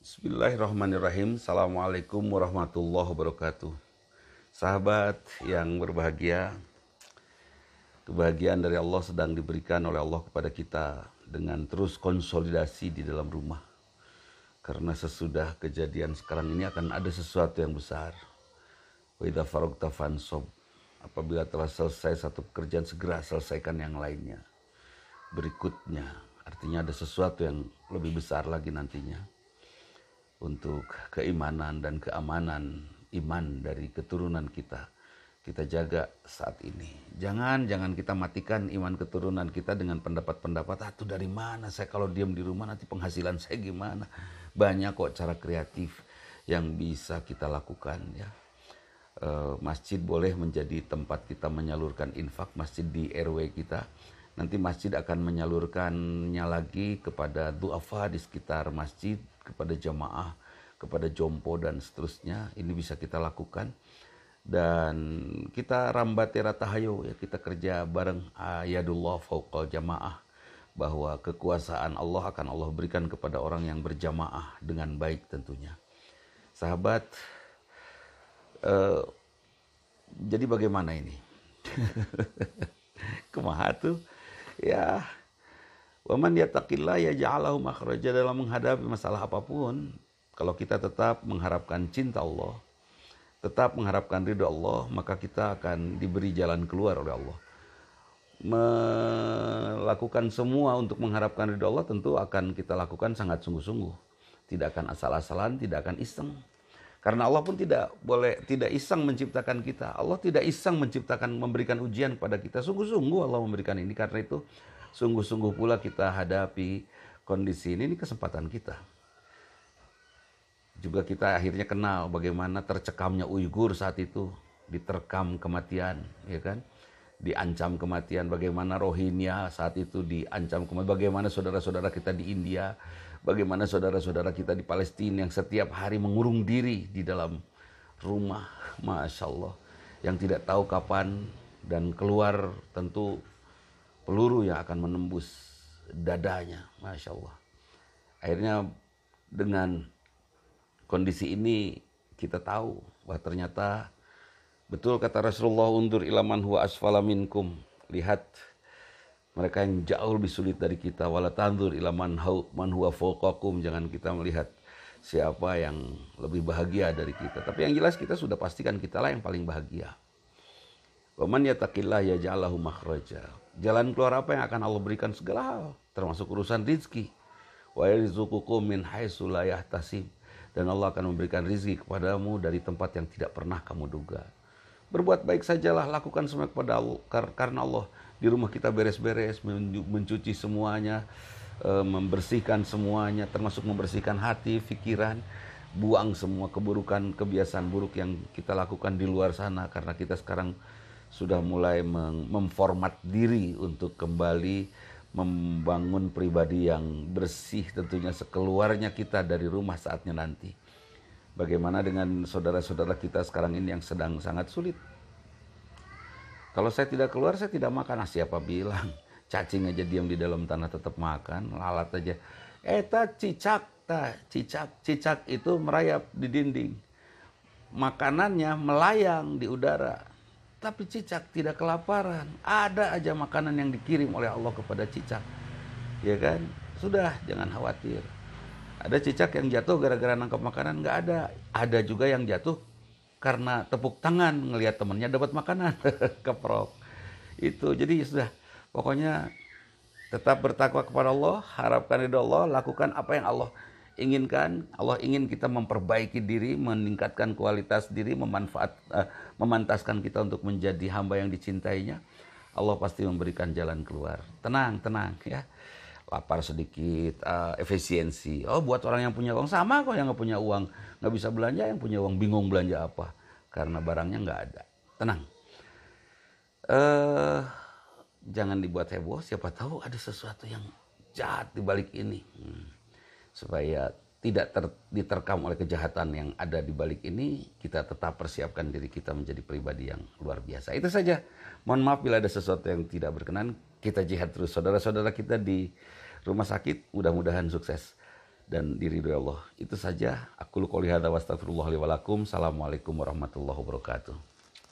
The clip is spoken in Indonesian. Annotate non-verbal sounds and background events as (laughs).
Bismillahirrahmanirrahim. Assalamualaikum warahmatullahi wabarakatuh. Sahabat yang berbahagia, kebahagiaan dari Allah sedang diberikan oleh Allah kepada kita dengan terus konsolidasi di dalam rumah. Karena sesudah kejadian sekarang ini akan ada sesuatu yang besar. Wa fansob. Apabila telah selesai satu pekerjaan segera selesaikan yang lainnya. Berikutnya, artinya ada sesuatu yang lebih besar lagi nantinya untuk keimanan dan keamanan iman dari keturunan kita kita jaga saat ini. Jangan jangan kita matikan iman keturunan kita dengan pendapat-pendapat ah itu dari mana saya kalau diam di rumah nanti penghasilan saya gimana. Banyak kok cara kreatif yang bisa kita lakukan ya. E, masjid boleh menjadi tempat kita menyalurkan infak masjid di RW kita. Nanti masjid akan menyalurkannya lagi kepada duafa di sekitar masjid, kepada jamaah, kepada jompo dan seterusnya. Ini bisa kita lakukan dan kita rambatera tahayu ya kita kerja bareng ayadullah fauqal jamaah bahwa kekuasaan Allah akan Allah berikan kepada orang yang berjamaah dengan baik tentunya. Sahabat, eh, jadi bagaimana ini? (laughs) Kemaha tuh? Ya, waman yattaqillah ya ja'alahu makhraja dalam menghadapi masalah apa pun. Kalau kita tetap mengharapkan cinta Allah, tetap mengharapkan ridho Allah, maka kita akan diberi jalan keluar oleh Allah. Melakukan semua untuk mengharapkan ridho Allah tentu akan kita lakukan sangat sungguh-sungguh. Tidak akan asal-asalan, tidak akan iseng. Karena Allah pun tidak boleh tidak iseng menciptakan kita. Allah tidak iseng menciptakan memberikan ujian kepada kita. Sungguh-sungguh Allah memberikan ini. Karena itu sungguh-sungguh pula kita hadapi kondisi ini. Ini kesempatan kita. Juga kita akhirnya kenal bagaimana tercekamnya Uighur saat itu. Diterkam kematian ya kan diancam kematian bagaimana Rohingya saat itu diancam kematian bagaimana saudara-saudara kita di India bagaimana saudara-saudara kita di Palestina yang setiap hari mengurung diri di dalam rumah Masya Allah yang tidak tahu kapan dan keluar tentu peluru yang akan menembus dadanya Masya Allah. Akhirnya dengan kondisi ini kita tahu bahwa ternyata betul kata Rasulullah undur ilaman huwa asfala minkum. Lihat mereka yang jauh lebih sulit dari kita. Wala tandur ilaman man huwa fawqakum. Jangan kita melihat siapa yang lebih bahagia dari kita. Tapi yang jelas kita sudah pastikan kita lah yang paling bahagia. Waman yatakillah ya ja'alahu makhraja. Jalan keluar apa yang akan Allah berikan segala hal. Termasuk urusan rizki. Wa yarzuqukum min haitsu la dan Allah akan memberikan rizki kepadamu dari tempat yang tidak pernah kamu duga. Berbuat baik sajalah, lakukan semua kepada Allah, karena Allah di rumah kita beres-beres, mencuci semuanya, eh, membersihkan semuanya, termasuk membersihkan hati, pikiran, buang semua keburukan, kebiasaan buruk yang kita lakukan di luar sana, karena kita sekarang sudah mulai memformat diri untuk kembali membangun pribadi yang bersih tentunya sekeluarnya kita dari rumah saatnya nanti. Bagaimana dengan saudara-saudara kita sekarang ini yang sedang sangat sulit? Kalau saya tidak keluar, saya tidak makan. Ah, siapa bilang? (laughs) Cacing aja diam di dalam tanah tetap makan, lalat aja. Eta cicak, ta, cicak, cicak itu merayap di dinding. Makanannya melayang di udara tapi cicak tidak kelaparan. Ada aja makanan yang dikirim oleh Allah kepada cicak. Ya kan? Sudah, jangan khawatir. Ada cicak yang jatuh gara-gara nangkap makanan, nggak ada. Ada juga yang jatuh karena tepuk tangan ngelihat temennya dapat makanan, (laughs) keprok. Itu, jadi sudah. Pokoknya tetap bertakwa kepada Allah, harapkan ridho Allah, lakukan apa yang Allah inginkan. Allah ingin kita memperbaiki diri, meningkatkan kualitas diri, memanfaat, uh, memantaskan kita untuk menjadi hamba yang dicintainya. Allah pasti memberikan jalan keluar. Tenang, tenang ya. Lapar sedikit, uh, efisiensi. Oh, buat orang yang punya uang sama kok yang nggak punya uang nggak bisa belanja, yang punya uang bingung belanja apa karena barangnya nggak ada. Tenang. Uh, jangan dibuat heboh. Siapa tahu ada sesuatu yang jahat di balik ini. Hmm supaya tidak ter, diterkam oleh kejahatan yang ada di balik ini, kita tetap persiapkan diri kita menjadi pribadi yang luar biasa. Itu saja. Mohon maaf bila ada sesuatu yang tidak berkenan. Kita jihad terus. Saudara-saudara kita di rumah sakit, mudah-mudahan sukses. dan diridhoi Allah. Itu saja. Aku qouli hadza wa. Assalamualaikum warahmatullahi wabarakatuh.